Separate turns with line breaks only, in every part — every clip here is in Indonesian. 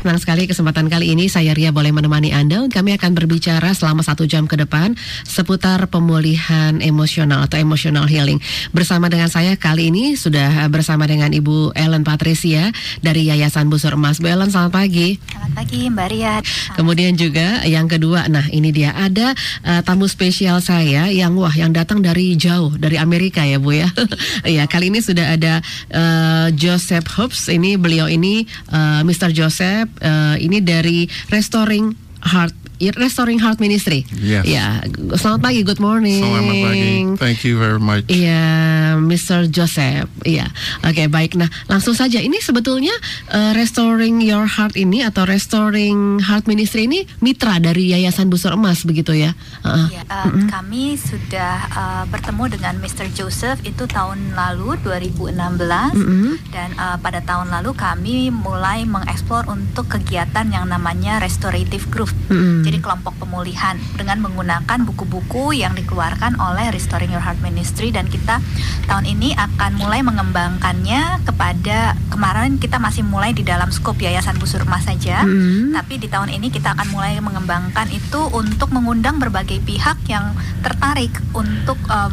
Senang sekali kesempatan kali ini saya Ria boleh menemani Anda. Kami akan berbicara selama satu jam ke depan seputar pemulihan emosional atau emotional healing. Bersama dengan saya kali ini sudah bersama dengan Ibu Ellen Patricia dari Yayasan Busur Emas. Bu Ellen, selamat pagi.
Selamat pagi Mbak Ria.
Kemudian juga yang kedua, nah ini dia ada uh, tamu spesial saya yang wah yang datang dari jauh dari Amerika ya Bu ya. Iya kali ini sudah ada uh, Joseph Hobbs. Ini beliau ini uh, Mr. Joseph uh, ini dari Restoring Heart Restoring Heart Ministry.
Yes.
Ya, selamat pagi, good morning.
Selamat pagi. Thank you very much.
Iya, Mr. Joseph. Iya. Oke, baik. Nah, langsung saja ini sebetulnya uh, Restoring Your Heart ini atau Restoring Heart Ministry ini mitra dari Yayasan Busur Emas begitu ya?
Uh, ya, uh, mm -hmm. kami sudah uh, bertemu dengan Mr. Joseph itu tahun lalu 2016 mm -hmm. dan uh, pada tahun lalu kami mulai mengeksplor untuk kegiatan yang namanya restorative group. Mm -hmm jadi kelompok pemulihan dengan menggunakan buku-buku yang dikeluarkan oleh Restoring Your Heart Ministry dan kita tahun ini akan mulai mengembangkannya kepada kemarin kita masih mulai di dalam skop Yayasan Busur Emas saja, hmm. tapi di tahun ini kita akan mulai mengembangkan itu untuk mengundang berbagai pihak yang tertarik untuk uh,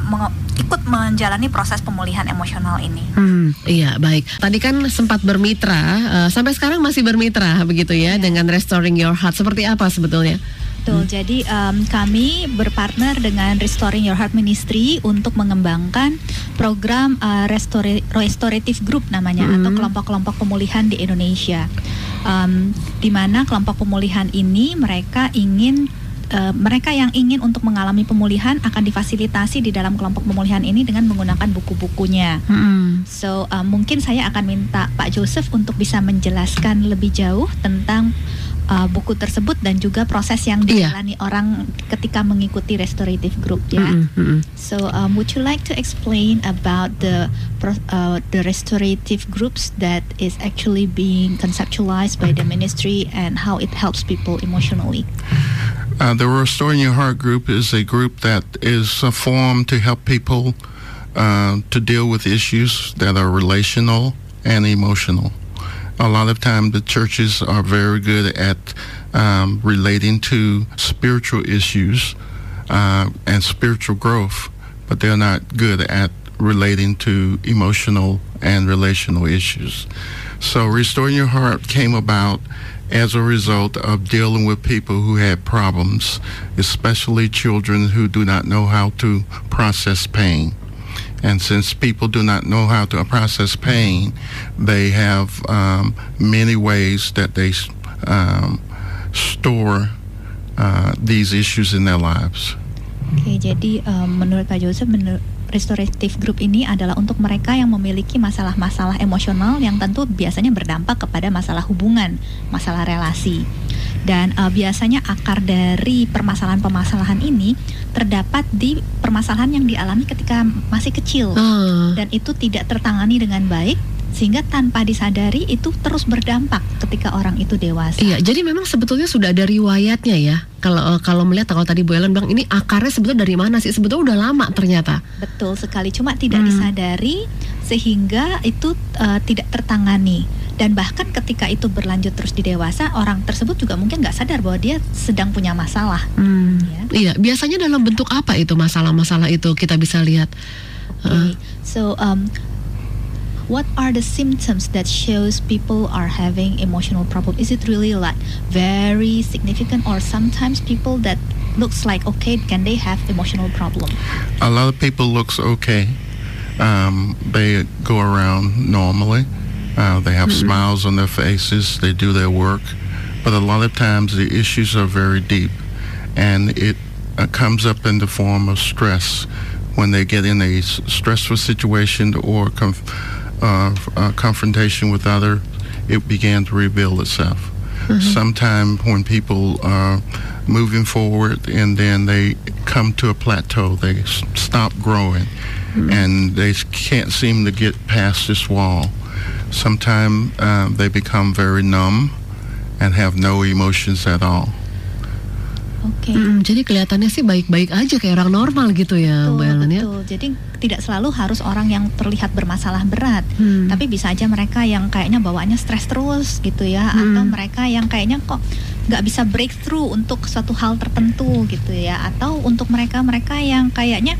ikut menjalani proses pemulihan emosional ini.
Hmm, iya baik. Tadi kan sempat bermitra, uh, sampai sekarang masih bermitra begitu ya, ya dengan Restoring Your Heart. Seperti apa sebetulnya?
Betul. Hmm. Jadi um, kami berpartner dengan Restoring Your Heart Ministry untuk mengembangkan program uh, restori restorative group namanya hmm. atau kelompok-kelompok pemulihan di Indonesia. Um, di mana kelompok pemulihan ini mereka ingin uh, mereka yang ingin untuk mengalami pemulihan akan difasilitasi di dalam kelompok pemulihan ini dengan menggunakan buku-bukunya. Hmm. So uh, mungkin saya akan minta Pak Joseph untuk bisa menjelaskan lebih jauh tentang uh, buku tersebut dan juga proses yang iya. dijalani yeah. orang ketika mengikuti restorative group ya. Mm -hmm. So um, would you like to explain about the uh, the restorative groups that is actually being conceptualized by the ministry and how it helps people emotionally?
Uh, the Restoring Your Heart group is a group that is formed to help people uh, to deal with issues that are relational and emotional. a lot of times the churches are very good at um, relating to spiritual issues uh, and spiritual growth, but they're not good at relating to emotional and relational issues. So, Restoring Your Heart came about as a result of dealing with people who had problems, especially children who do not know how to process pain. And since people do not know how to process pain, they have um, many ways that they um, store uh, these issues in their lives.
Okay, jadi um, menurut Pak Joseph, menurut restorative group ini adalah untuk mereka yang memiliki masalah-masalah emosional yang tentu biasanya berdampak kepada masalah hubungan, masalah relasi. Dan uh, biasanya akar dari permasalahan-permasalahan ini terdapat di permasalahan yang dialami ketika masih kecil uh. dan itu tidak tertangani dengan baik sehingga tanpa disadari itu terus berdampak ketika orang itu dewasa.
Iya, jadi memang sebetulnya sudah ada riwayatnya ya. Kalau eh, kalau melihat kalau tadi Bu Ellen bilang ini akarnya sebetulnya dari mana sih? Sebetulnya udah lama ternyata.
Betul sekali, cuma tidak hmm. disadari sehingga itu uh, tidak tertangani dan bahkan ketika itu berlanjut terus di dewasa orang tersebut juga mungkin nggak sadar bahwa dia sedang punya masalah.
Hmm. Ya. Iya, biasanya dalam bentuk apa itu masalah-masalah itu kita bisa lihat.
Okay. Uh. So um, what are the symptoms that shows people are having emotional problem? Is it really like very significant or sometimes people that looks like okay can they have emotional problem?
A lot of people looks okay. Um, they go around normally. Uh, they have mm-hmm. smiles on their faces. They do their work. But a lot of times the issues are very deep. And it uh, comes up in the form of stress when they get in a stressful situation or conf- uh, confrontation with other, it began to reveal itself. Mm-hmm. Sometime when people are moving forward and then they come to a plateau, they s- stop growing, mm-hmm. and they can't seem to get past this wall. Sometimes uh, they become very numb and have no emotions at all.
Oke.
Mm, jadi kelihatannya sih baik-baik aja kayak orang normal gitu ya,
Betul,
Mbak Ellen ya.
betul. Jadi tidak selalu harus orang yang terlihat bermasalah berat,
Hmm.
tapi bisa aja mereka yang kayaknya bawaannya stres terus gitu ya,
Hmm.
atau mereka yang kayaknya kok nggak bisa breakthrough untuk suatu hal tertentu gitu ya, atau untuk mereka-mereka yang kayaknya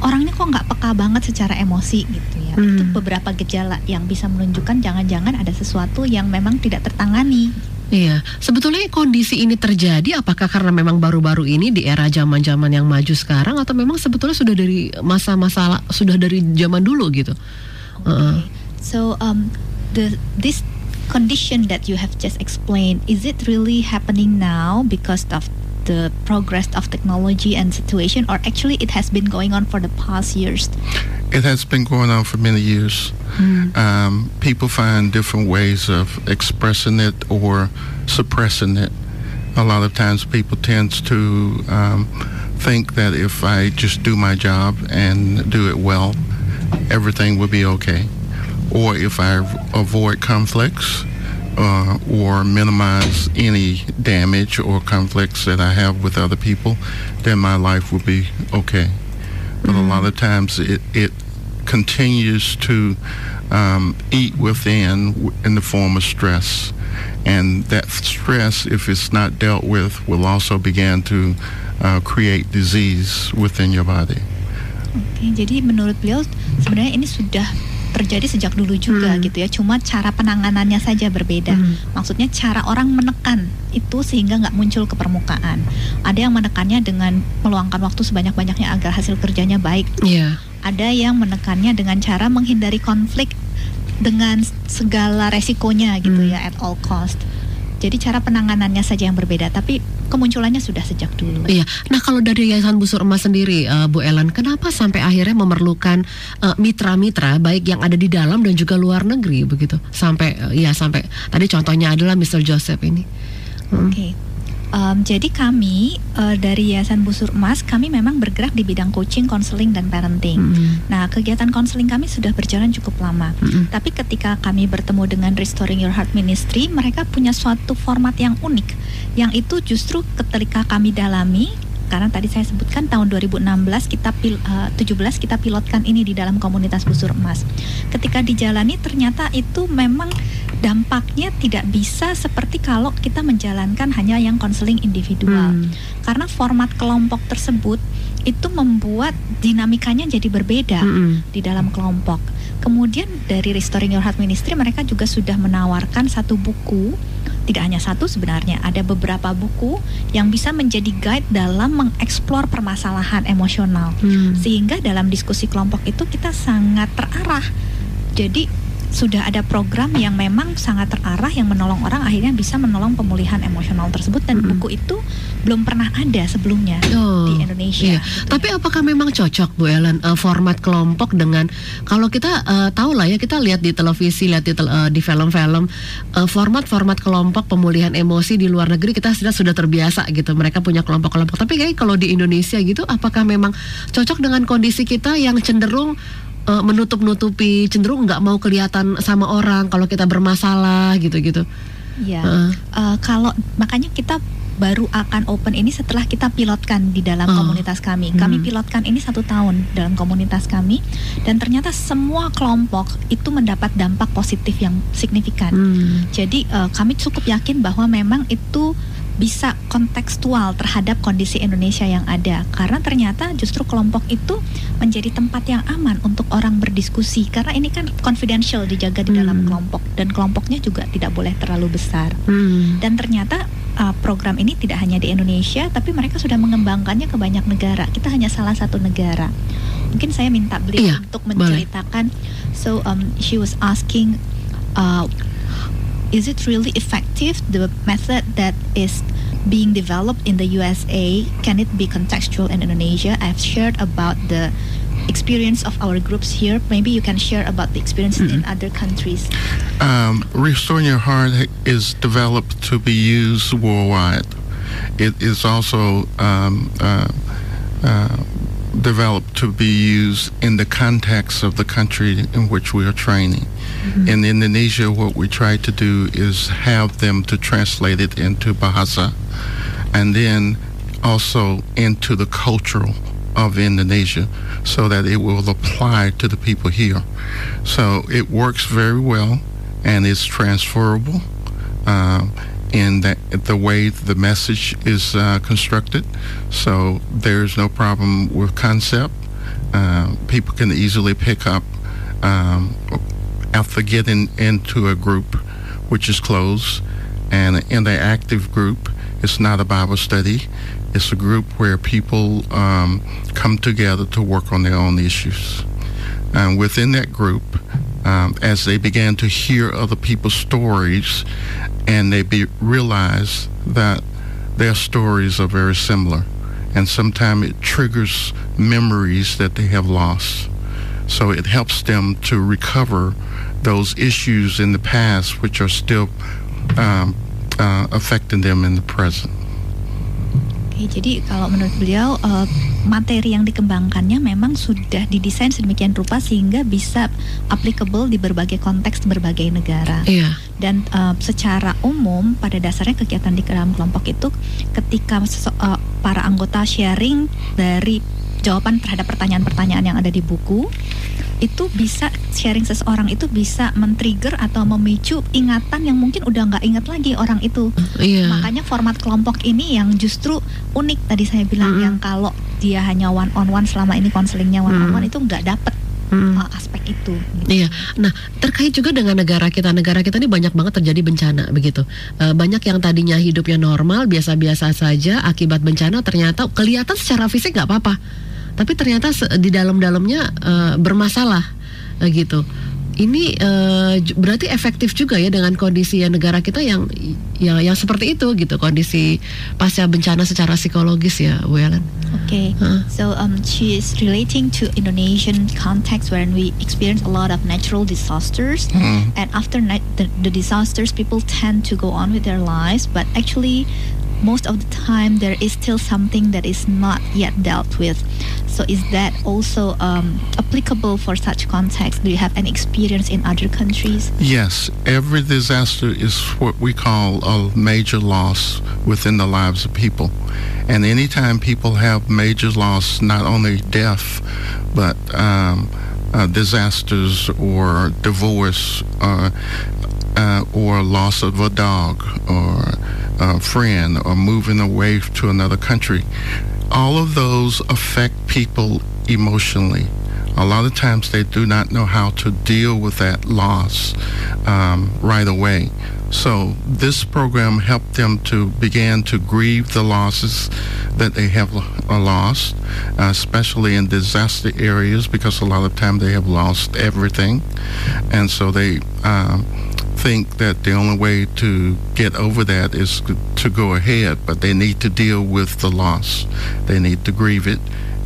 orangnya kok nggak peka banget secara emosi gitu ya.
Hmm.
Itu beberapa gejala yang bisa menunjukkan jangan-jangan ada sesuatu yang memang tidak tertangani.
Iya, sebetulnya kondisi ini terjadi apakah karena memang baru-baru ini di era zaman-zaman yang maju sekarang atau memang sebetulnya sudah dari masa-masa sudah dari zaman dulu gitu?
Okay. So um, the this condition that you have just explained is it really happening now because of the progress of technology and situation, or actually it has been going on for the past years?
It has been going on for many years. Um, people find different ways of expressing it or suppressing it. A lot of times, people tend to um, think that if I just do my job and do it well, everything will be okay. Or if I avoid conflicts uh, or minimize any damage or conflicts that I have with other people, then my life will be okay. But a lot of times it, it continues to um, eat within in the form of stress. And that stress, if it's not dealt with, will also begin to uh, create disease within your body.
Oke, jadi menurut beliau sebenarnya ini sudah terjadi sejak dulu juga
Hmm.
gitu ya. Cuma cara penanganannya saja berbeda.
Hmm.
Maksudnya cara orang menekan itu sehingga nggak muncul ke permukaan. Ada yang menekannya dengan meluangkan waktu sebanyak-banyaknya agar hasil kerjanya baik.
Iya.
Ada yang menekannya dengan cara menghindari konflik dengan segala resikonya gitu
Hmm.
ya at all cost. Jadi cara penanganannya saja yang berbeda, tapi kemunculannya sudah sejak dulu.
Iya. Nah, kalau dari Yayasan Busur Emas sendiri, eh, Bu Ellen, kenapa sampai akhirnya memerlukan eh, mitra-mitra baik yang ada di dalam dan juga luar negeri begitu? Sampai eh, ya sampai tadi contohnya adalah Mr. Joseph ini. Hmm.
Oke. Em, jadi kami eh, dari Yayasan Busur Emas, kami memang bergerak di bidang coaching, counseling, dan parenting.
Mm-mm.
Nah, kegiatan konseling kami sudah berjalan cukup lama.
Mm-mm.
Tapi ketika kami bertemu dengan Restoring Your Heart Ministry, mereka punya suatu format yang unik, yang itu justru ketika kami dalami, karena tadi saya sebutkan tahun 2016 kita pil, eh, 17 kita pilotkan ini di dalam komunitas Busur Emas. Ketika dijalani ternyata itu memang dampaknya tidak bisa seperti kalau kita menjalankan hanya yang konseling individual.
Hmm.
Karena format kelompok tersebut itu membuat dinamikanya jadi berbeda
Mm-mm.
di dalam kelompok. Kemudian dari Restoring Your Heart Ministry mereka juga sudah menawarkan satu buku, tidak hanya satu sebenarnya, ada beberapa buku yang bisa menjadi guide dalam mengeksplor permasalahan emosional.
Hmm.
Sehingga dalam diskusi kelompok itu kita sangat terarah. Jadi sudah ada program yang memang sangat terarah yang menolong orang akhirnya bisa menolong pemulihan emosional tersebut dan
Mm-mm.
buku itu belum pernah ada sebelumnya
Oh,
di Indonesia.
Iya.
gitu
Tapi apakah memang cocok Bu Ellen eh, format kelompok dengan kalau kita eh, tahu lah ya kita lihat di televisi, lihat di, tel- eh, di film-film eh, format-format kelompok pemulihan emosi di luar negeri kita sudah sudah terbiasa gitu. Mereka punya kelompok-kelompok. Tapi kayak kalau di Indonesia gitu apakah memang cocok dengan kondisi kita yang cenderung eh, menutup-nutupi, cenderung nggak mau kelihatan sama orang kalau kita bermasalah gitu-gitu.
Iya.
Heeh.
Eh, kalau makanya kita baru akan open ini setelah kita pilotkan di dalam
Oh.
komunitas kami. Kami
Hmm.
pilotkan ini satu tahun dalam komunitas kami dan ternyata semua kelompok itu mendapat dampak positif yang signifikan.
Hmm.
Jadi eh, kami cukup yakin bahwa memang itu bisa kontekstual terhadap kondisi Indonesia yang ada. Karena ternyata justru kelompok itu menjadi tempat yang aman untuk orang berdiskusi. Karena ini kan confidential dijaga di dalam
Hmm.
kelompok. Dan kelompoknya juga tidak boleh terlalu besar.
Hmm.
dan ternyata uh, program ini tidak hanya di Indonesia tapi mereka sudah mengembangkannya ke banyak negara. Kita hanya salah satu negara. Mungkin saya minta beliau
Iya,
untuk
boleh.
menceritakan. So um, she was asking uh, is it really effective the method that is being developed in the USA can it be contextual in Indonesia? I've shared about the experience of our groups here. Maybe you can share about the experiences in other countries.
Um, Restoring Your Heart is developed to be used worldwide. It is also um, uh, uh, developed to be used in the context of the country in which we are training. In Indonesia, what we try to do is have them to translate it into Bahasa, and then also into the cultural of Indonesia so that it will apply to the people here. So it works very well and it's transferable uh, in that, the way the message is uh, constructed. So there's no problem with concept. Uh, people can easily pick up um, after getting into a group which is closed. And in the active group, it's not a Bible study. It's a group where people um, come together to work on their own issues. And within that group, um, as they began to hear other people's stories, and they be, realize that their stories are very similar, and sometimes it triggers memories that they have lost. So it helps them to recover those issues in the past, which are still um, uh, affecting them in the present.
Oke, jadi kalau menurut beliau uh, materi yang dikembangkannya memang sudah didesain sedemikian rupa sehingga bisa applicable di berbagai konteks berbagai negara.
Iya.
Dan uh, secara umum pada dasarnya kegiatan di dalam kelompok itu ketika uh, para anggota sharing dari jawaban terhadap pertanyaan-pertanyaan yang ada di buku itu bisa sharing seseorang itu bisa men-trigger atau memicu ingatan yang mungkin udah nggak ingat lagi orang itu.
Iya.
Makanya format kelompok ini yang justru unik tadi saya bilang
Mm-mm.
yang kalau dia hanya one on one selama ini konselingnya one on one itu nggak dapet
Mm.
uh, aspek itu. gitu.
Iya. Nah, terkait juga dengan negara kita, negara kita ini banyak banget terjadi bencana begitu. Eh, banyak yang tadinya hidupnya normal, biasa-biasa saja, akibat bencana ternyata kelihatan secara fisik nggak apa-apa, tapi ternyata di dalam-dalamnya eh, bermasalah eh, gitu. Ini j- berarti efektif juga ya dengan kondisi ya negara kita yang yang yang seperti itu gitu, kondisi pasca bencana secara psikologis ya, Bu Ellen.
Okay,
Huh.
so um, she is relating to Indonesian context wherein we experience a lot of natural disasters,
Mm.
and after the, the disasters, people tend to go on with their lives, but actually, most of the time there is still something that is not yet dealt with. So, is that also um, applicable for such context? Do you have any experience in other countries?
Yes, every disaster is what we call a major loss within the lives of people. And anytime people have major loss, not only death, but um, uh, disasters or divorce uh, uh, or loss of a dog or a friend or moving away to another country, all of those affect people emotionally. A lot of times they do not know how to deal with that loss um, right away. So this program helped them to begin to grieve the losses that they have uh, lost, uh, especially in disaster areas, because a lot of time they have lost everything, and so they um, think that the only way to get over that is to go ahead, but they need to deal with the loss. They need to grieve it,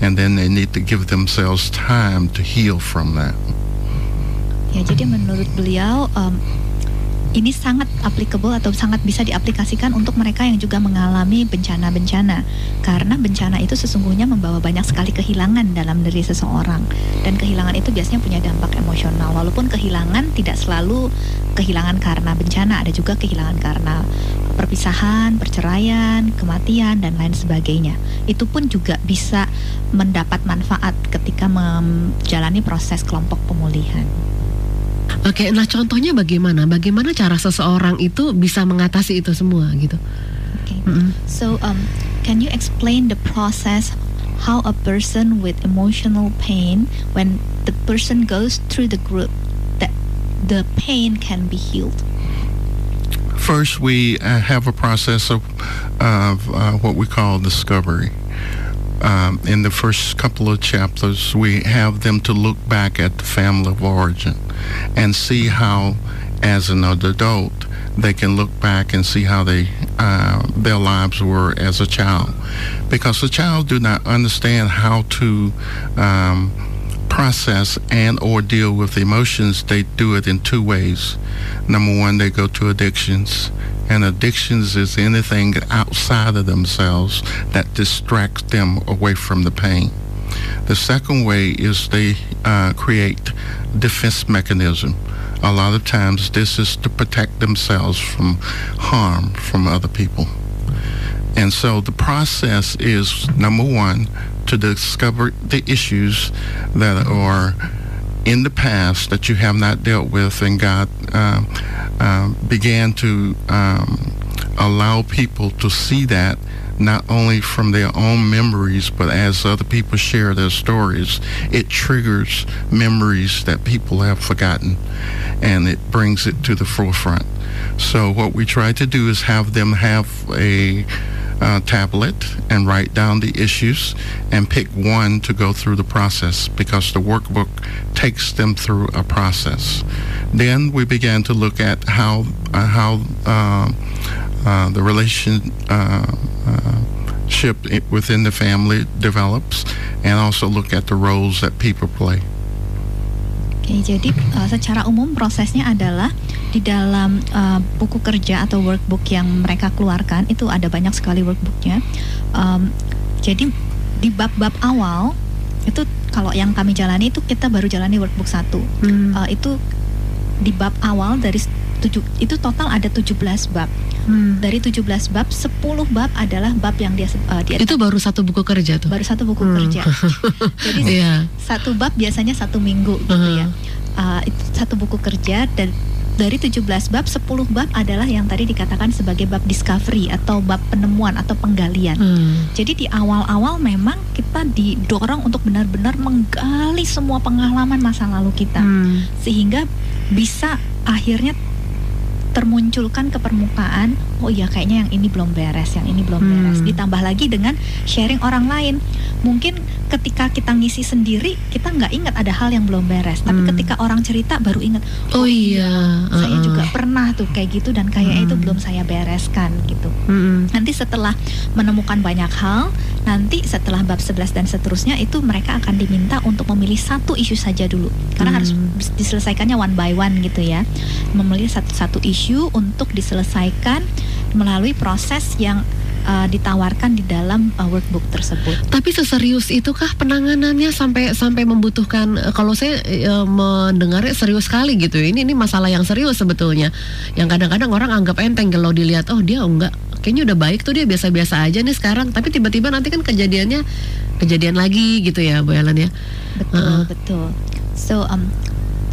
and then they need to give themselves time to heal from that.
Ya, jadi menurut beliau um, ini sangat applicable atau sangat bisa diaplikasikan untuk mereka yang juga mengalami bencana-bencana. Karena bencana itu sesungguhnya membawa banyak sekali kehilangan dalam diri seseorang. Dan kehilangan itu biasanya punya dampak emosional. Walaupun kehilangan tidak selalu kehilangan karena bencana ada juga kehilangan karena perpisahan, perceraian, kematian dan lain sebagainya. Itu pun juga bisa mendapat manfaat ketika menjalani proses kelompok pemulihan.
Oke, nah contohnya bagaimana? Bagaimana cara seseorang itu bisa mengatasi itu semua gitu?
Okay.
Mm-mm.
So, um, can you explain the process how a person with emotional pain, when the person goes through the group, that the pain can be healed?
First, we uh, have a process of, of uh, what we call discovery. Um, in the first couple of chapters, we have them to look back at the family of origin and see how, as an adult, they can look back and see how they uh, their lives were as a child, because the child do not understand how to um, process and or deal with emotions. They do it in two ways. Number one, they go to addictions, and addictions is anything outside of themselves that distracts them away from the pain. The second way is they uh, create defense mechanism. A lot of times, this is to protect themselves from harm from other people. And so the process is number one to discover the issues that are in the past that you have not dealt with, and God uh, uh, began to um, allow people to see that not only from their own memories, but as other people share their stories, it triggers memories that people have forgotten and it brings it to the forefront. So, what we try to do is have them have a uh, tablet and write down the issues and pick one to go through the process because the workbook takes them through a process. Then we began to look at how uh, how uh, uh, the relationship within the family develops, and also look at the roles that people play.
Oke, jadi uh, secara umum prosesnya adalah di dalam uh, buku kerja atau workbook yang mereka keluarkan itu ada banyak sekali workbooknya. Um, jadi di bab-bab awal itu kalau yang kami jalani itu kita baru jalani workbook satu. Hmm. Uh, itu di bab awal dari tujuh itu total ada 17 bab. Hmm. Dari 17 bab, 10 bab adalah bab yang dia uh, dia
Itu baru satu buku kerja tuh.
Baru satu buku hmm. kerja. Jadi yeah. satu bab biasanya satu minggu gitu uh -huh. ya. Uh, itu satu buku kerja dan dari 17 bab 10 bab adalah yang tadi dikatakan sebagai bab discovery atau bab penemuan atau penggalian. Hmm. Jadi di awal-awal memang kita didorong untuk benar-benar menggali semua pengalaman masa lalu kita hmm. sehingga bisa akhirnya termunculkan ke permukaan oh iya kayaknya yang ini belum beres yang ini belum beres hmm. ditambah lagi dengan sharing orang lain mungkin ketika kita ngisi sendiri kita nggak ingat ada hal yang belum beres tapi hmm. ketika orang cerita baru ingat
oh, oh iya
uh-uh. saya juga pernah tuh kayak gitu dan kayaknya hmm. itu belum saya bereskan gitu hmm. nanti setelah menemukan banyak hal nanti setelah bab 11 dan seterusnya itu mereka akan diminta untuk memilih satu isu saja dulu karena hmm. harus diselesaikannya one by one gitu ya memilih satu-satu isu untuk diselesaikan melalui proses yang uh, ditawarkan di dalam uh, workbook tersebut.
Tapi seserius itukah penanganannya sampai sampai membutuhkan uh, kalau saya uh, mendengarnya serius sekali gitu. Ini ini masalah yang serius sebetulnya. Yang kadang-kadang orang anggap enteng kalau dilihat oh dia enggak kayaknya udah baik tuh dia biasa-biasa aja nih sekarang tapi tiba-tiba nanti kan kejadiannya kejadian lagi gitu ya Bu Ellen ya.
Betul, uh -uh. betul. So um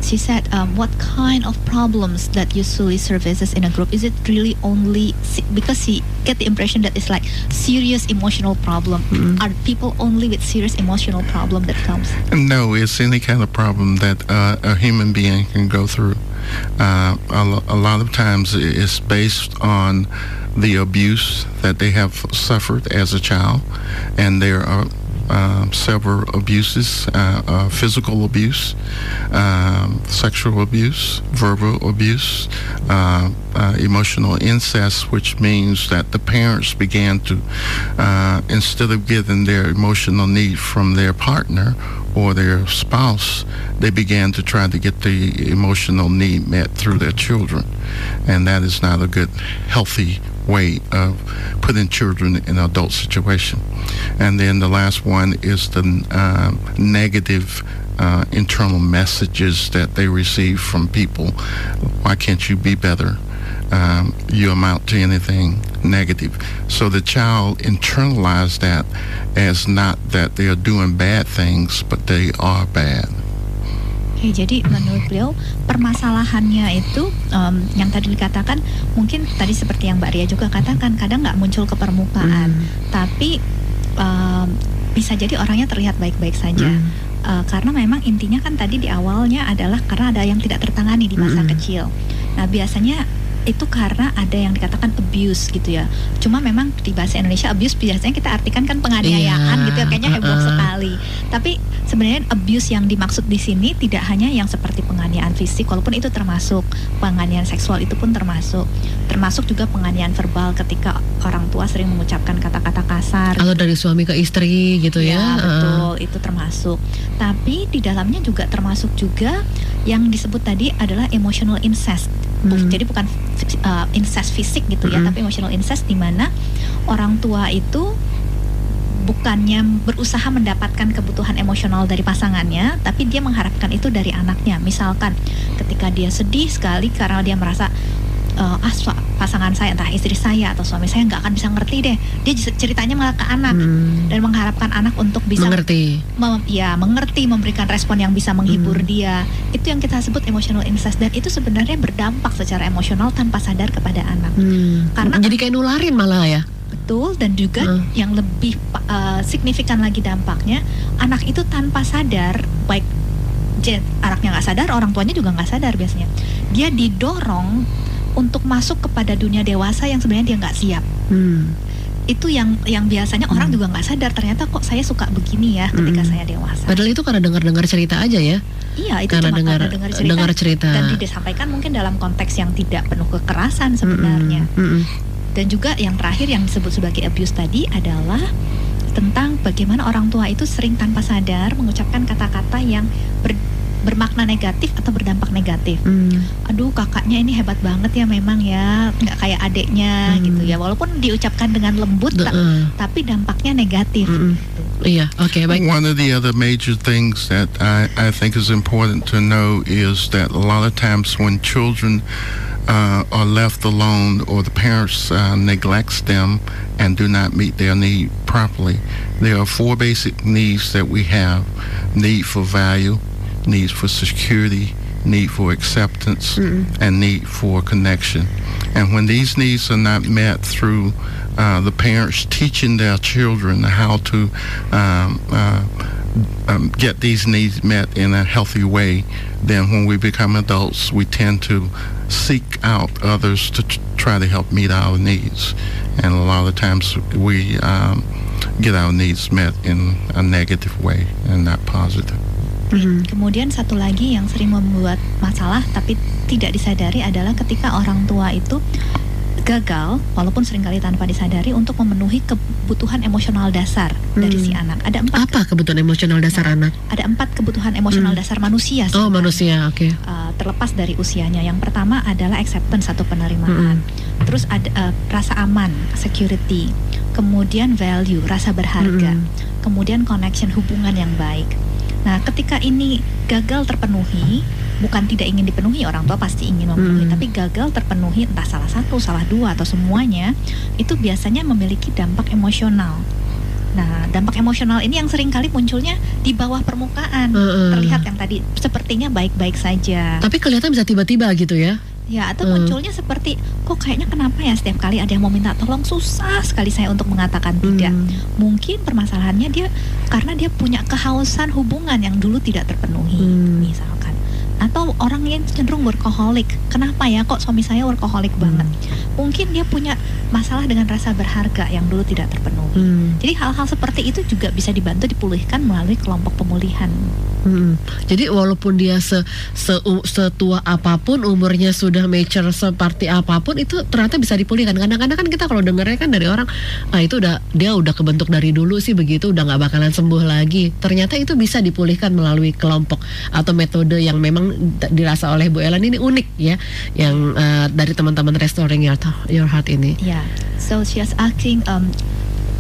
she said, um, what kind of problems that usually surfaces in a group? Is it really only because she get the impression that it's like serious emotional problem? Mm-hmm. Are people only with serious emotional problem that comes?
No, it's any kind of problem that uh, a human being can go through. Uh, a, a lot of times it's based on the abuse that they have suffered as a child, and there are uh, several abuses uh, uh, physical abuse, um, sexual abuse, verbal abuse, uh, uh, emotional incest, which means that the parents began to, uh, instead of getting their emotional need from their partner or their spouse, they began to try to get the emotional need met through their children. And that is not a good, healthy way of putting children in an adult situation. And then the last one is the uh, negative uh, internal messages that they receive from people. Why can't you be better? Um, you amount to anything negative. So the child internalized that as not that they are doing bad things, but they are bad.
Oke, jadi menurut beliau permasalahannya itu um, yang tadi dikatakan mungkin tadi seperti yang Mbak Ria juga katakan kadang nggak muncul ke permukaan, hmm. tapi um, bisa jadi orangnya terlihat baik-baik saja. Hmm. Uh, karena memang intinya kan tadi di awalnya adalah karena ada yang tidak tertangani di masa hmm. kecil. Nah biasanya itu karena ada yang dikatakan abuse gitu ya. Cuma memang di bahasa Indonesia abuse biasanya kita artikan kan penganiayaan yeah. gitu ya, kayaknya heboh uh -uh. sekali. Tapi sebenarnya abuse yang dimaksud di sini tidak hanya yang seperti penganiayaan fisik, walaupun itu termasuk penganiayaan seksual itu pun termasuk, termasuk juga penganiayaan verbal ketika orang tua sering mengucapkan kata-kata kasar.
Atau dari suami ke istri gitu ya?
Ya betul, uh. itu termasuk. Tapi di dalamnya juga termasuk juga yang disebut tadi adalah emotional incest. Hmm. Jadi bukan uh, incest fisik gitu ya, hmm. tapi emotional incest di mana orang tua itu bukannya berusaha mendapatkan kebutuhan emosional dari pasangannya, tapi dia mengharapkan itu dari anaknya. Misalkan ketika dia sedih sekali karena dia merasa uh, ah pasangan saya entah istri saya atau suami saya nggak akan bisa ngerti deh dia cer- ceritanya malah ke anak
Hmm.
dan mengharapkan anak untuk bisa
Mengerti.
mem- ya mengerti memberikan respon yang bisa menghibur
Hmm.
dia itu yang kita sebut emotional incest dan itu sebenarnya berdampak secara emosional tanpa sadar kepada anak
Hmm.
Karena-
jadi kayak nularin malah ya.
betul dan juga
Hmm.
yang lebih uh, signifikan lagi dampaknya anak itu tanpa sadar baik anaknya nggak sadar orang tuanya juga nggak sadar biasanya dia didorong untuk masuk kepada dunia dewasa yang sebenarnya dia nggak siap
Hmm.
itu yang yang biasanya orang
Hmm.
juga nggak sadar ternyata kok saya suka begini ya ketika
Mm-mm.
saya dewasa
Padahal itu karena dengar-dengar cerita aja ya.
iya itu
karena
cuma
dengar
karena dengar cerita,
dengar cerita.
dan disampaikan mungkin dalam konteks yang tidak penuh kekerasan sebenarnya
Mm-mm. Mm-mm.
dan juga yang terakhir yang disebut sebagai abuse tadi adalah tentang bagaimana orang tua itu sering tanpa sadar mengucapkan kata-kata yang ber- bermakna negatif atau berdampak negatif.
Hmm.
Aduh kakaknya ini hebat banget ya memang ya nggak kayak adeknya
Hmm.
gitu ya walaupun diucapkan dengan lembut ta-
Heeh.
tapi dampaknya negatif.
Mm-mm.
gitu.
Iya, oke baik.
One of the other major things that I, I think is important to know is that a lot of times when children uh, are left alone or the parents uh, neglects them and do not meet their need properly, there are four basic needs that we have: need for value, need for security, need for acceptance, and need for connection. And when these needs are not met through uh, the parents teaching their children how to um, uh, um, get these needs met in a healthy way, then when we become adults, we tend to seek out others to t- try to help meet our needs. And a lot of times we um, get our needs met in a negative way and not positive.
Mhm.
Kemudian satu lagi yang sering membuat masalah tapi tidak disadari adalah ketika orang tua itu gagal walaupun sering kali tanpa disadari untuk memenuhi kebutuhan emosional dasar dari
Hmm.
si anak. Ada empat
Apa kebutuhan emosional dasar anak?
ada empat kebutuhan emosional
Hmm.
dasar manusia.
Oh,
sebenarnya.
manusia, oke.
Uh, terlepas dari usianya. Yang pertama adalah acceptance atau penerimaan. Terus ada uh, rasa aman, security. Kemudian value, rasa berharga.
Mm-mm.
Kemudian connection, hubungan yang baik. Nah, ketika ini gagal terpenuhi, bukan tidak ingin dipenuhi orang tua pasti ingin memenuhi,
Mm.
tapi gagal terpenuhi entah salah satu, salah dua atau semuanya, itu biasanya memiliki dampak emosional. Nah, dampak emosional ini yang sering kali munculnya di bawah permukaan.
Heeh.
Terlihat yang tadi sepertinya baik-baik saja.
Tapi kelihatan bisa tiba-tiba gitu ya.
Ya, atau
Hmm.
munculnya seperti kok kayaknya kenapa ya setiap kali ada yang mau minta tolong susah sekali saya untuk mengatakan tidak.
Hmm.
Mungkin permasalahannya dia karena dia punya kehausan hubungan yang dulu tidak terpenuhi,
Hmm.
misalkan. Atau orang yang cenderung workaholic. Kenapa ya kok suami saya workaholic banget? Mungkin dia punya masalah dengan rasa berharga yang dulu tidak terpenuhi.
Hmm.
Jadi hal-hal seperti itu juga bisa dibantu dipulihkan melalui kelompok pemulihan.
Hmm. Jadi walaupun dia se, se setua apa pun umurnya sudah mature seperti apa pun itu ternyata bisa dipulihkan. Kadang-kadang kan kita kalau dengarnya kan dari orang ah itu udah dia udah kebentuk dari dulu sih begitu udah nggak bakalan sembuh lagi. Ternyata itu bisa dipulihkan melalui kelompok atau metode yang memang dirasa oleh Bu Ellen ini unik ya yang eh, dari teman-teman Restoring Your, Your Heart ini.
Yeah. So she was asking, um,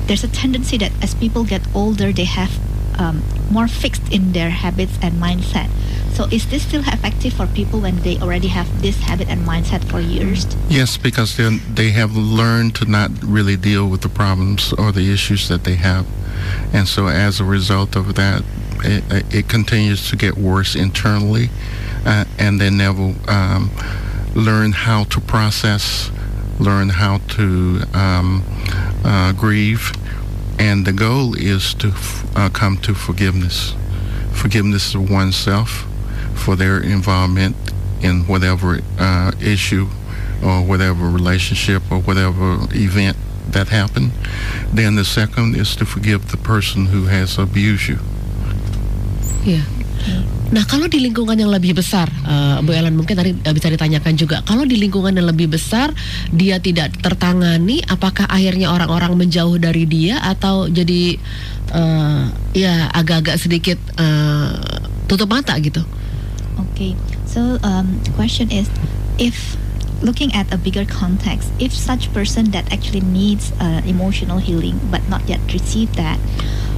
there's a tendency that as people get older, they have um, more fixed in their habits and mindset. So is this still effective for people when they already have this habit and mindset for years?
Yes, because they they have learned to not really deal with the problems or the issues that they have, and so as a result of that, it, it continues to get worse internally, uh, and they never um, learn how to process, learn how to um, uh, grieve, and the goal is to f- uh, come to forgiveness, forgiveness of oneself for their involvement in whatever uh, issue or whatever relationship or whatever event that happened. Then the second is to forgive the person who has abused you.
Iya. Nah, kalau di lingkungan yang lebih besar, eh, Bu Ellen mungkin tadi eh, bisa ditanyakan juga. Kalau di lingkungan yang lebih besar, dia tidak tertangani, apakah akhirnya orang-orang menjauh dari dia atau jadi eh, ya agak-agak sedikit eh, tutup mata gitu?
Okay. So um, the question is, if looking at a bigger context, if such person that actually needs uh, emotional healing but not yet received that,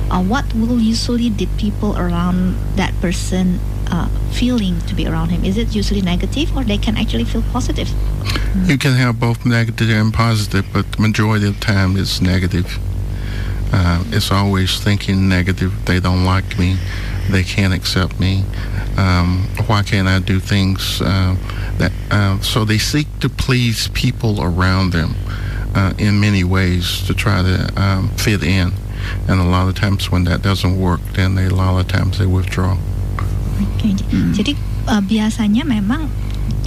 uh, what will usually the people around that person uh, feeling to be around him? Is it usually negative, or they can actually feel positive?
You can have both negative and positive, but the majority of the time it's negative. Uh, it's always thinking negative. They don't like me. They can't accept me. Um, why can't I do things uh, that? Uh, so they seek to please people around them uh, in many ways to try to um, fit in. And a lot of times when that doesn't work, then they, a lot of times they withdraw.
Oke, j- jadi uh, biasanya memang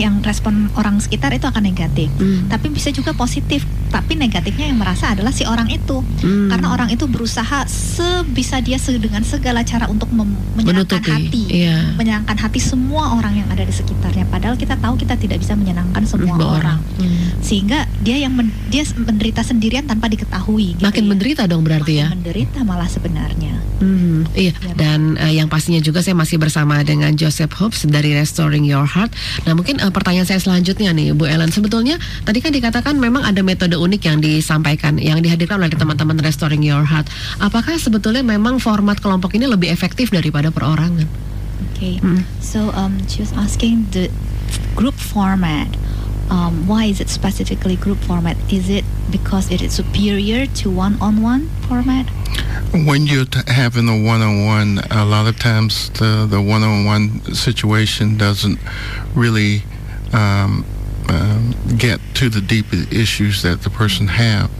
yang respon orang sekitar itu akan negatif,
Hmm.
tapi bisa juga positif. Tapi negatifnya yang merasa adalah si orang itu,
Hmm.
karena orang itu berusaha sebisa dia dengan segala cara untuk menyenangkan
Menutupi,
hati,
iya.
menyenangkan hati semua orang yang ada di sekitarnya. Padahal kita tahu kita tidak bisa menyenangkan semua orang.
Hmm.
sehingga dia yang men- dia menderita sendirian tanpa diketahui. gitu
Makin
ya.
menderita dong berarti
Makin
ya.
menderita malah sebenarnya.
Hmm, iya,
Ya.
dan eh, yang pastinya juga saya masih bersama dengan Joseph Hobbs dari Restoring Your Heart. Nah, mungkin eh, pertanyaan saya selanjutnya nih, Bu Ellen. Sebetulnya tadi kan dikatakan memang ada metode unik yang disampaikan, yang dihadirkan oleh teman-teman Restoring Your Heart. Apakah sebetulnya memang format kelompok ini lebih efektif daripada perorangan?
Okay.
Hmm.
So um, she was asking the group format. Um, why is it specifically group format? Is it because it is superior to one-on-one format?
When you're t- having a one-on-one, a lot of times the the one-on-one situation doesn't really um, um, get to the deep issues that the person have.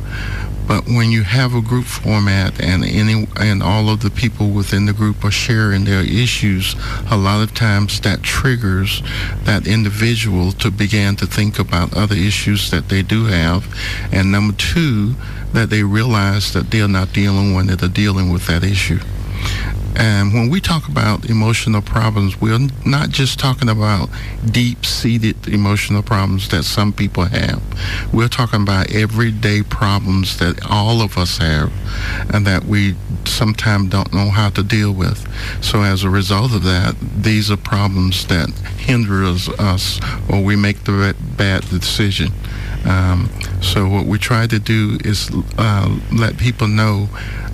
But when you have a group format and any and all of the people within the group are sharing their issues, a lot of times that triggers that individual to begin to think about other issues that they do have, and number two, that they realize that they're not the only one that are dealing with that issue. And when we talk about emotional problems, we're not just talking about deep seated emotional problems that some people have. We're talking about everyday problems that all of us have and that we sometimes don't know how to deal with. So, as a result of that, these are problems that hinder us, us or we make the bad decision. Um, so what we try to do is uh, let people know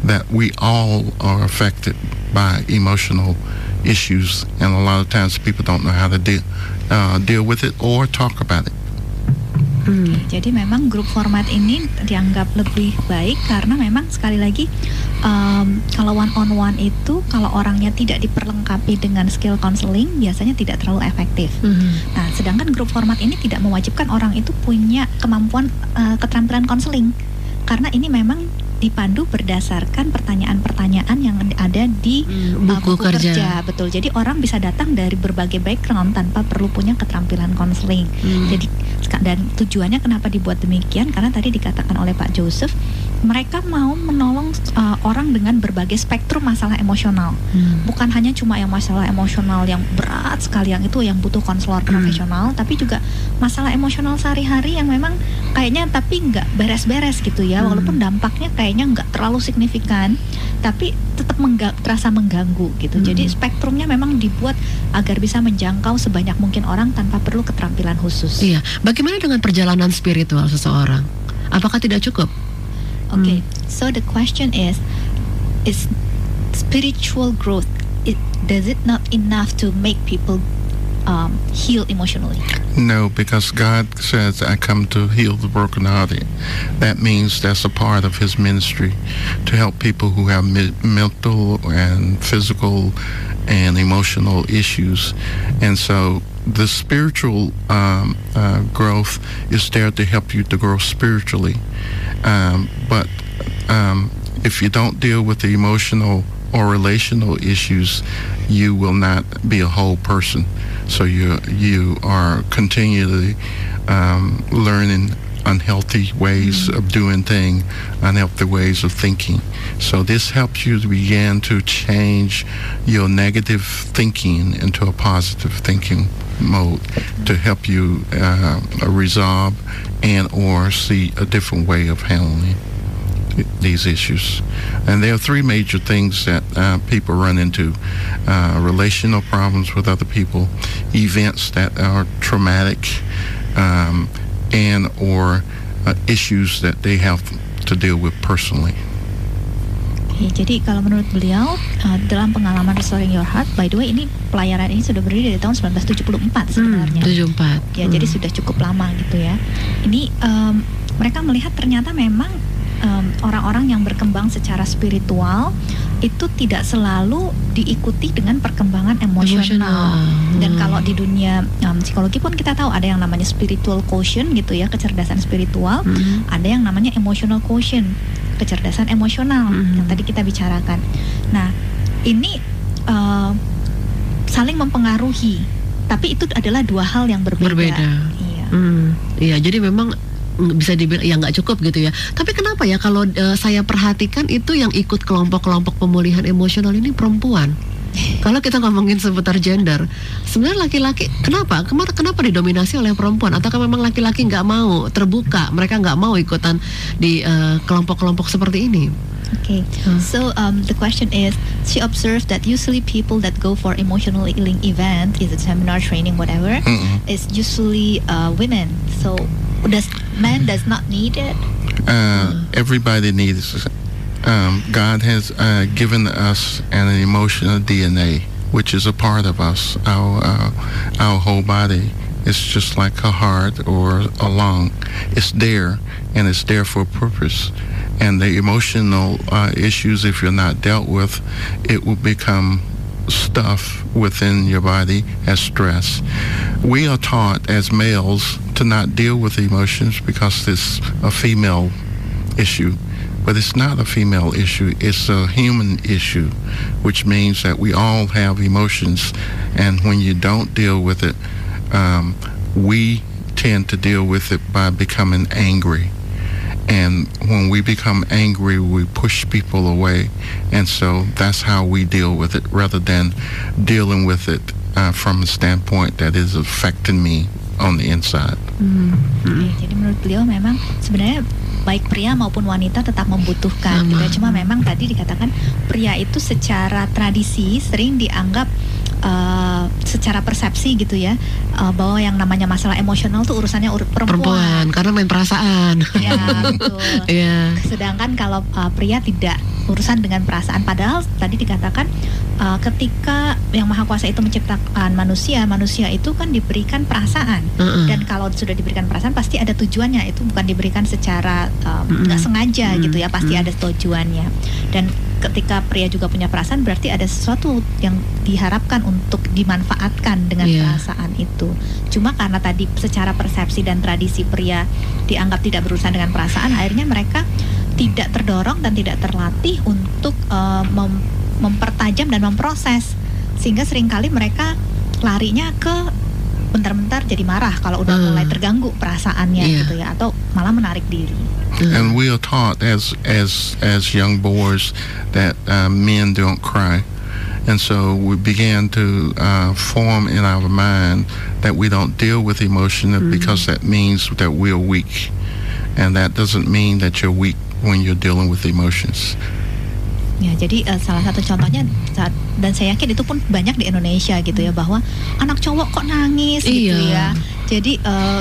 that we all are affected by emotional issues, and a lot of times people don't know how to deal uh, deal with it or talk about it.
Jadi memang grup format ini dianggap lebih baik karena memang sekali lagi um, kalau one on one itu kalau orangnya tidak diperlengkapi dengan skill counseling biasanya tidak terlalu efektif.
Hmm.
Nah, sedangkan grup format ini tidak mewajibkan orang itu punya kemampuan uh, keterampilan konseling karena ini memang dipandu berdasarkan pertanyaan-pertanyaan yang ada di
Hmm,
uh,
buku kerja.
betul. Jadi orang bisa datang dari berbagai background tanpa perlu punya keterampilan konseling.
Hmm.
Jadi dan tujuannya kenapa dibuat demikian? Karena tadi dikatakan oleh Pak Joseph, mereka mau menolong uh, orang dengan berbagai spektrum masalah emosional.
Hmm.
Bukan hanya cuma yang masalah emosional yang berat sekali yang itu yang butuh konselor
Hmm.
profesional, tapi juga masalah emosional sehari-hari yang memang kayaknya tapi nggak beres-beres gitu ya.
Hmm.
Walaupun dampaknya kayaknya nggak terlalu signifikan, tapi tetap mengga- terasa mengganggu gitu.
Hmm.
Jadi spektrumnya memang dibuat agar bisa menjangkau sebanyak mungkin orang tanpa perlu keterampilan khusus.
Iya, bagaimana dengan perjalanan spiritual seseorang? Apakah tidak cukup?
Okay, so the question is, is spiritual growth? It, does it not enough to make people um, heal emotionally?
No, because God says, I come to heal the brokenhearted. That means that's a part of His ministry to help people who have me- mental and physical and emotional issues. And so the spiritual um, uh, growth is there to help you to grow spiritually. Um, but um, if you don't deal with the emotional or relational issues, you will not be a whole person. So you you are continually um, learning unhealthy ways of doing things, unhealthy ways of thinking. So this helps you to begin to change your negative thinking into a positive thinking mode to help you uh, resolve and or see a different way of handling these issues. And there are three major things that uh, people run into uh, relational problems with other people, events that are traumatic, um, and or uh, issues that they have to deal with personally.
Ya, jadi kalau menurut beliau uh, dalam pengalaman Restoring Your Heart, by the way ini pelayaran ini sudah berdiri dari tahun 1974 sebenarnya.
Hmm, 74.
Ya,
Hmm.
jadi sudah cukup lama gitu ya. Ini um, mereka melihat ternyata memang um, orang-orang yang berkembang secara spiritual itu tidak selalu diikuti dengan perkembangan emosional.
Emosional.
Dan
Hmm.
kalau di dunia um, psikologi pun kita tahu ada yang namanya spiritual quotient gitu ya, kecerdasan spiritual.
Hmm.
Ada yang namanya emotional quotient, kecerdasan emosional
Mhm.
yang tadi kita bicarakan. Nah, ini uh, saling mempengaruhi, tapi itu adalah dua hal yang berbeda.
Berbeda.
Iya.
Hmm, iya, jadi memang mm, bisa dibilang ya nggak cukup gitu ya. Tapi kenapa ya kalau eh, saya perhatikan itu yang ikut kelompok-kelompok pemulihan emosional ini perempuan. Kalau kita ngomongin seputar gender, sebenarnya laki-laki kenapa? Kemar kenapa didominasi oleh perempuan? Ataukah memang laki-laki nggak mau terbuka? Mereka nggak mau ikutan di eh, kelompok-kelompok seperti ini?
Okay.
Hmm.
So um, the question is, she observed that usually people that go for emotional healing event, is it seminar, training, whatever,
Mm-mm.
is usually uh, women. So does man does not need it?
Uh, everybody needs. Um, God has uh, given us an emotional DNA, which is a part of us. Our uh, our whole body is just like a heart or a lung. It's there, and it's there for a purpose. And the emotional uh, issues, if you're not dealt with, it will become stuff within your body as stress. We are taught as males to not deal with emotions because it's a female issue. But it's not a female issue, it's a human issue, which means that we all have emotions. And when you don't deal with it, um, we tend to deal with it by becoming angry. And when we become angry, we push people away. And so that's how we deal with it rather than dealing with it uh, from a standpoint that is affecting me on the inside.
Oke, jadi menurut beliau memang sebenarnya baik pria maupun wanita tetap membutuhkan
Sama.
gitu ya. Cuma memang tadi dikatakan pria itu secara tradisi sering dianggap eh, secara persepsi gitu ya eh, bahwa yang namanya masalah emosional tuh urusannya ur-
Perempuan,
perempuan.
karena main perasaan.
Ya, betul.
Iya.
Sedangkan kalau uh, pria tidak urusan dengan perasaan. Padahal tadi dikatakan uh, ketika yang maha kuasa itu menciptakan manusia, manusia itu kan diberikan perasaan.
Heeh.
Dan kalau sudah diberikan perasaan pasti ada tujuannya. Itu bukan diberikan secara um,
Mm-mm.
nggak sengaja
Mm,
gitu ya. Pasti
mm.
ada tujuannya. Dan ketika pria juga punya perasaan berarti ada sesuatu yang diharapkan untuk dimanfaatkan dengan
Iya.
perasaan itu. Cuma karena tadi secara persepsi dan tradisi pria dianggap tidak berurusan dengan perasaan, akhirnya mereka tidak terdorong dan tidak terlatih untuk eh, mem- mempertajam dan memproses, sehingga sering kali mereka larinya ke bentar-bentar jadi marah kalau udah
Hmm.
mulai terganggu perasaannya
Iya.
gitu ya, atau malah menarik diri.
And we are taught as as as young boys that uh, men don't cry, and so we began to uh, form in our mind that we don't deal with emotion because that means that we're weak, and that doesn't mean that you're weak when you're dealing with emotions.
Ya, jadi eh, salah satu contohnya saat dan saya yakin itu pun banyak di Indonesia gitu ya bahwa anak cowok kok nangis gitu
Iya.
ya. Jadi eh,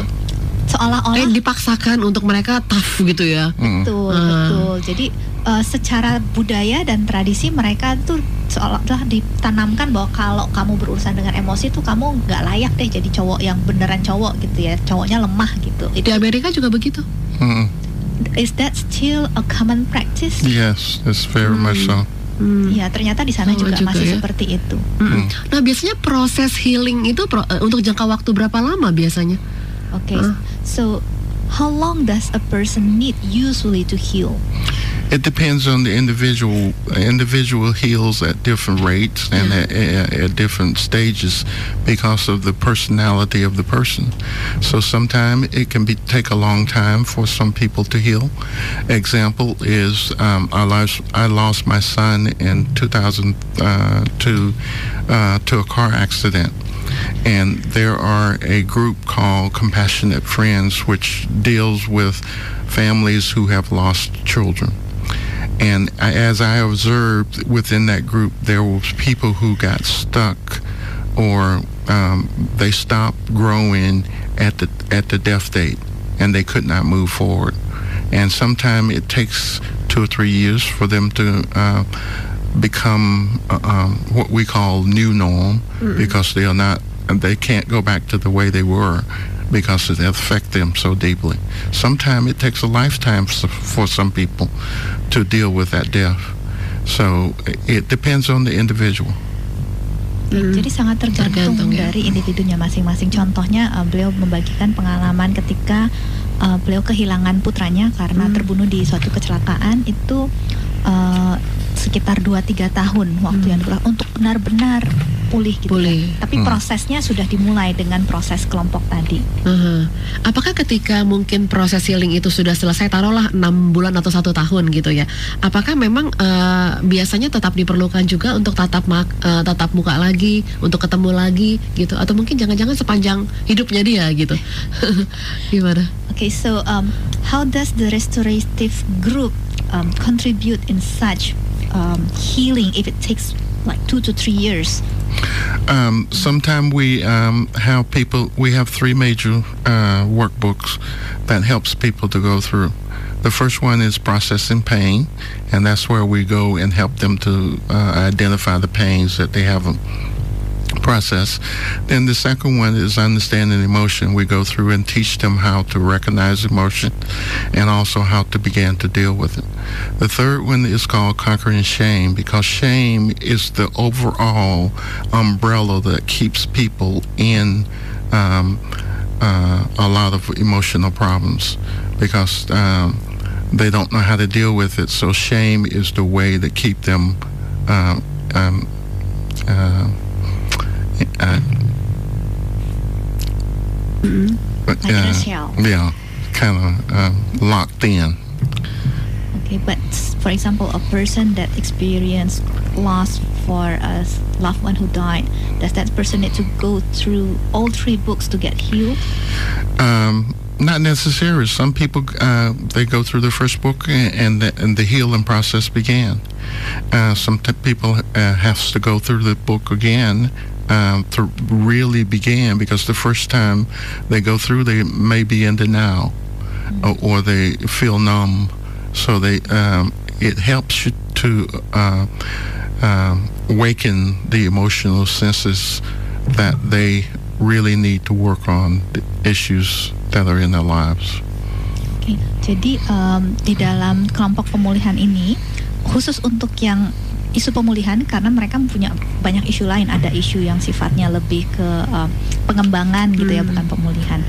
seolah-olah
Kayak dipaksakan untuk mereka tough gitu ya.
Mm.
betul,
Hmm.
betul. Jadi eh, secara budaya dan tradisi mereka tuh seolah-olah ditanamkan bahwa kalau kamu berurusan dengan emosi tuh kamu nggak layak deh jadi cowok yang beneran cowok gitu ya. Cowoknya lemah gitu.
Di
Itu
Amerika juga begitu.
Mm.
Is that still a common practice?
Yes, it's very much so.
Hmm.
Ya, ternyata di sana
Oh,
juga,
juga
masih
ya.
seperti itu.
Mm-mm. Nah biasanya proses healing itu pro- eh, untuk jangka waktu berapa lama biasanya?
Okay,
Huh?
so how long does a person need usually to heal?
It depends on the individual. Individual heals at different rates and at, at, at different stages because of the personality of the person. So sometimes it can be take a long time for some people to heal. Example is um, I lost I lost my son in 2002 uh, to a car accident. And there are a group called Compassionate Friends, which deals with families who have lost children. And as I observed within that group, there was people who got stuck, or um, they stopped growing at the at the death date, and they could not move forward. And sometimes it takes two or three years for them to uh, become uh, um, what we call new norm because they are not they can't go back to the way they were because it affect them so deeply. Sometimes it takes a lifetime for some people to deal with that death. So it depends on the individual.
Jadi sangat tergantung,
Tergantung, ya.
dari individunya masing-masing. Contohnya uh, beliau membagikan pengalaman ketika uh, beliau kehilangan putranya karena
Hmm.
terbunuh di suatu kecelakaan itu uh, sekitar 2-3 tahun waktu
Hmm.
yang diperlukan untuk benar-benar pulih gitu.
Pulih.
ya. Tapi
Hmm.
prosesnya sudah dimulai dengan proses kelompok tadi.
Aha. Apakah ketika mungkin proses healing itu sudah selesai, taruhlah enam bulan atau satu tahun gitu ya? Apakah memang eh, biasanya tetap diperlukan juga untuk tatap mak- eh, tatap muka lagi, untuk ketemu lagi gitu? Atau mungkin jangan-jangan sepanjang hidupnya dia gitu? Gimana?
Okay, so um, how does the restorative group um, contribute in such um, healing if it takes like two to three years?
Um, Sometimes we um, have people. We have three major uh, workbooks that helps people to go through. The first one is processing pain, and that's where we go and help them to uh, identify the pains that they haven't processed. Then the second one is understanding emotion. We go through and teach them how to recognize emotion, and also how to begin to deal with it. The third one is called conquering shame because shame is the overall umbrella that keeps people in um, uh, a lot of emotional problems because um, they don't know how to deal with it. So shame is the way that keep them. Um, um, uh, uh,
Like in a shell.
yeah, kind of um, locked in.
Okay, but for example, a person that experienced loss for a loved one who died, does that person need to go through all three books to get healed?
Um, not necessarily. Some people uh, they go through the first book and and the, and the healing process began. Uh, some t- people uh, has to go through the book again um, to really begin because the first time they go through, they may be in denial or, or they feel numb. So they um, it helps you to uh, um, awaken the emotional senses that they really need to work on the issues that are in their lives.
Oke, jadi em, di dalam kelompok pemulihan ini khusus untuk yang isu pemulihan karena mereka punya banyak isu lain. Ada isu yang sifatnya lebih ke em, pengembangan gitu ya,
Hmm.
bukan pemulihan.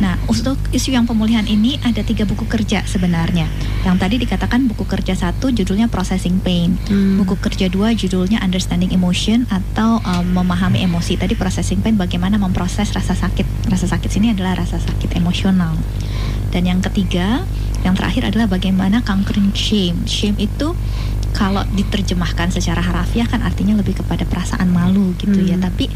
Nah, untuk isu yang pemulihan ini ada tiga buku kerja sebenarnya. Yang tadi dikatakan buku kerja satu judulnya Processing Pain.
Hmm.
Buku kerja dua judulnya Understanding Emotion atau um, memahami emosi. Tadi processing pain bagaimana memproses rasa sakit. Rasa sakit sini adalah rasa sakit emosional. Dan yang ketiga, yang terakhir adalah bagaimana conquering shame. Shame itu kalau diterjemahkan secara harafiah kan artinya lebih kepada perasaan malu gitu ya.
Hmm.
Tapi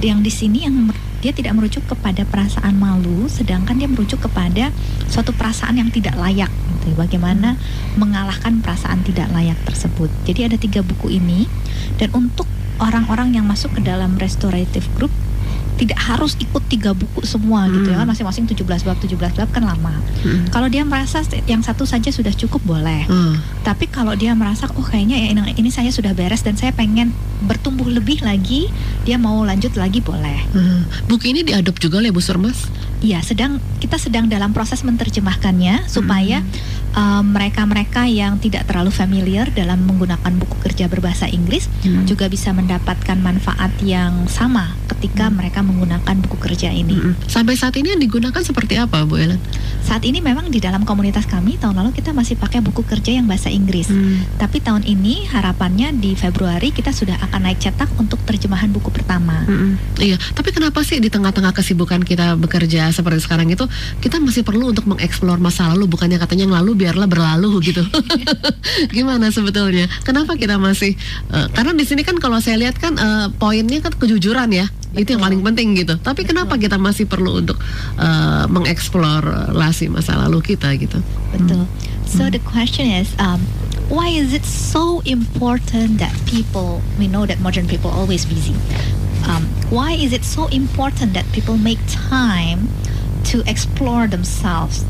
yang di sini yang dia tidak merujuk kepada perasaan malu, sedangkan dia merujuk kepada suatu perasaan yang tidak layak. Gitu. Bagaimana mengalahkan perasaan tidak layak tersebut. Jadi ada tiga buku ini dan untuk orang-orang yang masuk ke dalam restorative group tidak harus ikut tiga buku semua gitu ya
Hmm.
masing-masing 17 bab 17 bab kan lama.
Hmm.
Kalau dia merasa yang satu saja sudah cukup boleh.
Hmm.
Tapi kalau dia merasa oh kayaknya ya ini, ini saya sudah beres dan saya pengen bertumbuh lebih lagi, dia mau lanjut lagi boleh.
Hmm. Buku ini diadop juga oleh Bu Surmas?
Iya, sedang kita sedang dalam proses menerjemahkannya supaya uh, mereka-mereka yang tidak terlalu familiar dalam menggunakan buku kerja berbahasa Inggris
Hmm.
juga bisa mendapatkan manfaat yang sama ketika mereka menggunakan buku kerja ini.
Mm-mm. Sampai saat ini yang digunakan seperti apa Bu Ellen?
Saat ini memang di dalam komunitas kami tahun lalu kita masih pakai buku kerja yang bahasa Inggris.
Hmm.
Tapi tahun ini harapannya di Februari kita sudah akan naik cetak untuk terjemahan buku pertama.
Mm-mm. Iya, tapi kenapa sih di tengah-tengah kesibukan kita bekerja seperti sekarang itu kita masih perlu untuk mengeksplor masa lalu bukannya katanya yang lalu biarlah berlalu gitu. Gimana sebetulnya? Kenapa kita masih eh, karena di sini kan kalau saya lihat kan eh, poinnya kan kejujuran ya. Itu yang
Betul.
paling penting gitu. Tapi kenapa kita masih perlu untuk eh, mengeksplorasi masa lalu kita gitu?
Betul. So the question is, um, why is it so important that people? We know that modern people are always busy. Um, why is it so important that people make time to explore themselves?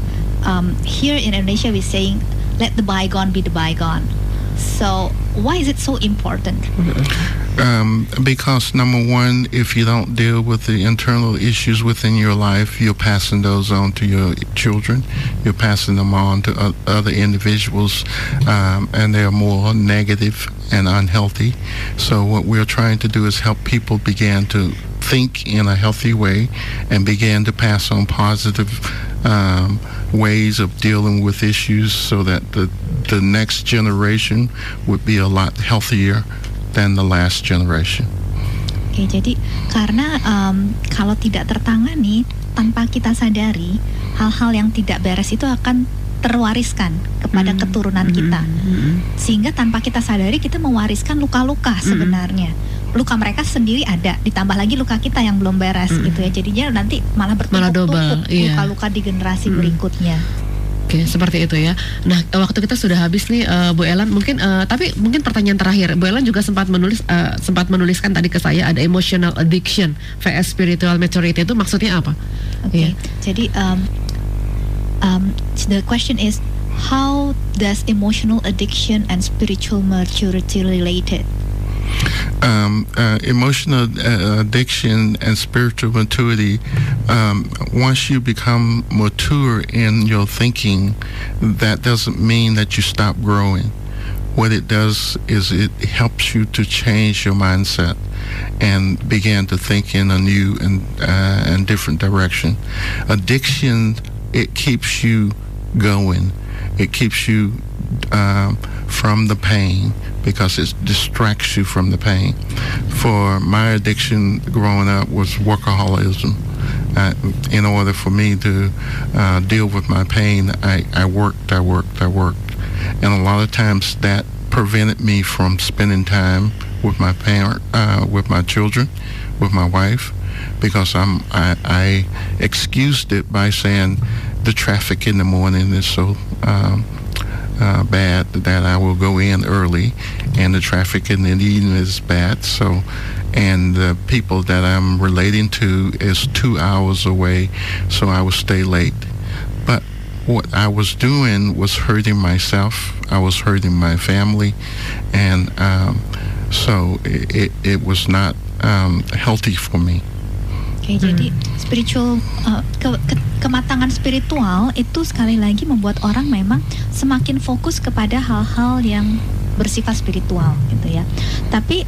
Um, here in Indonesia, we're saying let the bygone be the bygone. So why is it so important?
Um, because number one, if you don't deal with the internal issues within your life, you're passing those on to your children. You're passing them on to other individuals, um, and they're more negative and unhealthy. So what we're trying to do is help people begin to think in a healthy way and begin to pass on positive um, ways of dealing with issues so that the the next generation would be a lot healthier than the last generation.
Oke, jadi karena em, kalau tidak tertangani tanpa kita sadari, hal-hal yang tidak beres itu akan terwariskan kepada
Hmm.
keturunan kita.
Mm-mm.
Sehingga tanpa kita sadari kita mewariskan luka-luka sebenarnya. Luka mereka sendiri ada, ditambah lagi luka kita yang belum beres
Mm.
gitu ya. Jadinya nanti malah bertumpuk-tumpuk
iya.
luka-luka di generasi
Mm.
berikutnya.
Oke, seperti itu ya. Nah, waktu kita sudah habis nih, eh, Bu Elan. Mungkin, eh, tapi mungkin pertanyaan terakhir, Bu Elan juga sempat menulis, eh, sempat menuliskan tadi ke saya ada emotional addiction vs spiritual maturity itu maksudnya apa?
Oke,
Iya.
jadi um, um, the question is how does emotional addiction and spiritual maturity related?
Um, uh, emotional uh, addiction and spiritual maturity, um, once you become mature in your thinking, that doesn't mean that you stop growing. What it does is it helps you to change your mindset and begin to think in a new and uh, and different direction. Addiction it keeps you going. It keeps you um, from the pain because it distracts you from the pain. For my addiction growing up was workaholism. Uh, in order for me to uh, deal with my pain, I, I worked, I worked, I worked. And a lot of times that prevented me from spending time with my parent, uh, with my children, with my wife, because I'm, I, I excused it by saying the traffic in the morning is so um, uh, bad that I will go in early, and the traffic in the evening is bad. So, and the people that I'm relating to is two hours away, so I will stay late. But what I was doing was hurting myself. I was hurting my family, and um, so it, it, it was not um, healthy for me.
Oke, jadi spiritual uh, ke- ke- kematangan spiritual itu sekali lagi membuat orang memang semakin fokus kepada hal-hal yang bersifat spiritual gitu ya. Tapi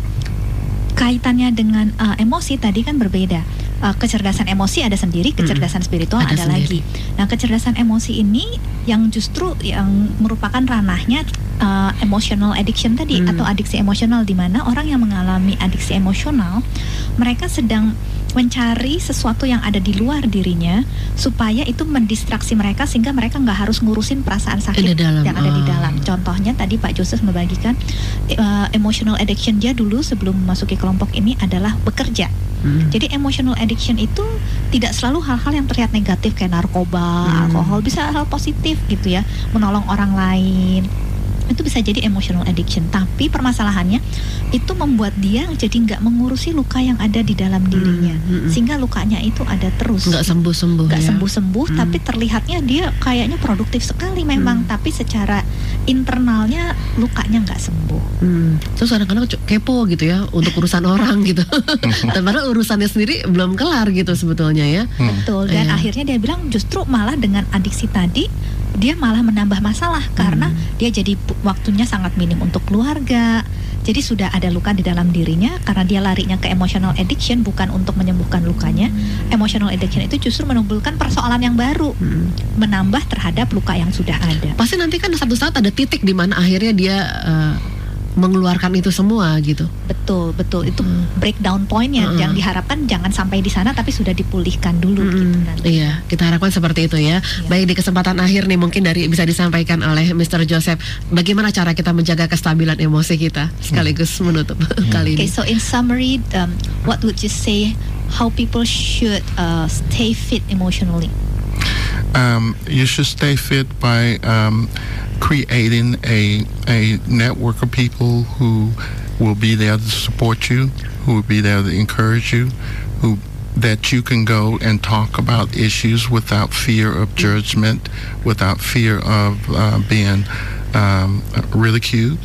kaitannya dengan uh, emosi tadi kan berbeda. Uh, kecerdasan emosi ada sendiri, kecerdasan spiritual
Ada
ada,
sendiri.
lagi. Nah, kecerdasan emosi ini yang justru yang merupakan ranahnya uh, emotional addiction tadi
Hmm.
atau adiksi emosional di mana orang yang mengalami adiksi emosional mereka sedang mencari sesuatu yang ada di luar dirinya supaya itu mendistraksi mereka sehingga mereka nggak harus ngurusin perasaan sakit
dalam,
yang ada di
oh.
dalam. Contohnya tadi Pak Joseph membagikan uh, emotional addiction dia dulu sebelum memasuki kelompok ini adalah bekerja.
Mm.
Jadi emotional addiction itu tidak selalu hal-hal yang terlihat negatif kayak narkoba,
Hmm.
alkohol, bisa hal positif gitu ya, menolong orang lain. Itu bisa jadi emotional addiction. Tapi permasalahannya itu membuat dia jadi nggak mengurusi luka yang ada di dalam dirinya,
Hmm, hmm.
sehingga lukanya itu ada terus.
Nggak sembuh-sembuh
Nggak
ya?
sembuh-sembuh,
Hmm.
tapi terlihatnya dia kayaknya produktif sekali memang,
Hmm.
tapi secara internalnya lukanya nggak sembuh.
Hmm. Terus kadang-kadang kepo gitu ya untuk urusan orang gitu. Dan padahal urusannya sendiri belum kelar gitu sebetulnya ya.
Hmm.
Betul. Dan
Iya.
akhirnya dia bilang justru malah dengan adiksi tadi dia malah menambah masalah karena
Hmm.
dia jadi waktunya sangat minim untuk keluarga. Jadi sudah ada luka di dalam dirinya karena dia larinya ke emotional addiction bukan untuk menyembuhkan lukanya. Emotional addiction itu justru menimbulkan persoalan yang baru,
Hmm.
menambah terhadap luka yang sudah ada.
Pasti nanti kan satu saat ada titik di mana akhirnya dia eh, mengeluarkan itu semua gitu.
Betul, betul. Itu
Hmm.
breakdown pointnya
Hmm.
yang diharapkan jangan sampai di sana tapi sudah dipulihkan dulu
Mm-mm.
gitu nanti.
Iya, kita harapkan seperti itu ya.
Iya.
Baik di kesempatan akhir nih mungkin dari bisa disampaikan oleh Mr. Joseph, bagaimana cara kita menjaga kestabilan emosi kita sekaligus menutup kali
Okay,
ini.
so in summary, um, what would you say how people should uh, stay fit emotionally?
Um, you should stay fit by um, creating a a network of people who will be there to support you, who will be there to encourage you, who that you can go and talk about issues without fear of judgment, without fear of uh, being um, ridiculed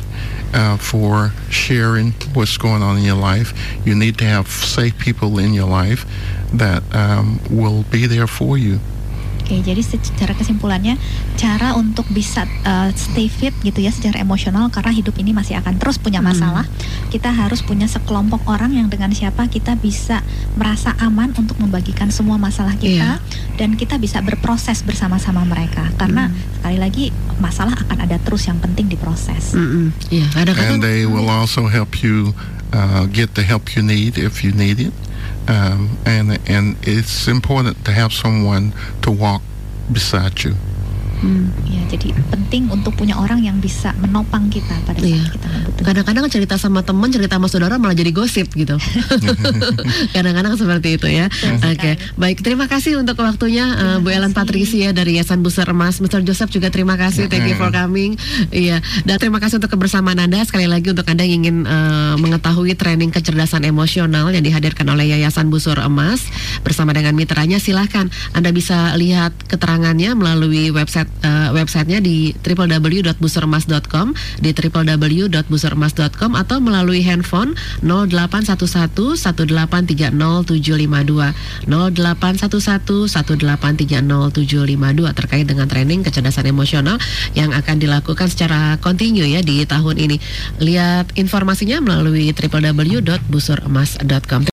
uh, for sharing what's going on in your life. You need to have safe people in your life that um, will be there for you.
Oke, jadi secara kesimpulannya cara untuk bisa uh, stay fit gitu ya secara emosional karena hidup ini masih akan terus punya masalah. Hmm. Kita harus punya sekelompok orang yang dengan siapa kita bisa merasa aman untuk membagikan semua masalah kita yeah. dan kita bisa berproses bersama-sama mereka. Karena hmm. sekali lagi masalah akan ada terus yang penting diproses.
Hmm, yeah, ada
And they will also help you uh, get the help you need if you need it. Um, and and it's important to have someone to walk beside you.
Hmm, ya, jadi penting untuk punya orang yang bisa menopang kita pada saat iya. kita membutuhkan.
Kadang-kadang cerita sama teman, cerita sama saudara malah jadi gosip gitu. Kadang-kadang seperti itu ya. Oke, okay. baik. Terima kasih untuk waktunya uh, Bu Ellen Patricia dari Yayasan Buser Emas. Mr. Joseph juga terima kasih. Thank you for coming. Iya. Dan terima kasih untuk kebersamaan Anda. Sekali lagi untuk Anda yang ingin uh, mengetahui training kecerdasan emosional yang dihadirkan oleh Yayasan Busur Emas bersama dengan mitranya, silahkan Anda bisa lihat keterangannya melalui website uh, websitenya di www.busermas.com di www.busermas.com atau melalui handphone 0811 1830752 0811 1830752 terkait dengan training kecerdasan emosional yang akan dilakukan secara kontinu ya di tahun ini. Lihat informasinya melalui www.busermas.com.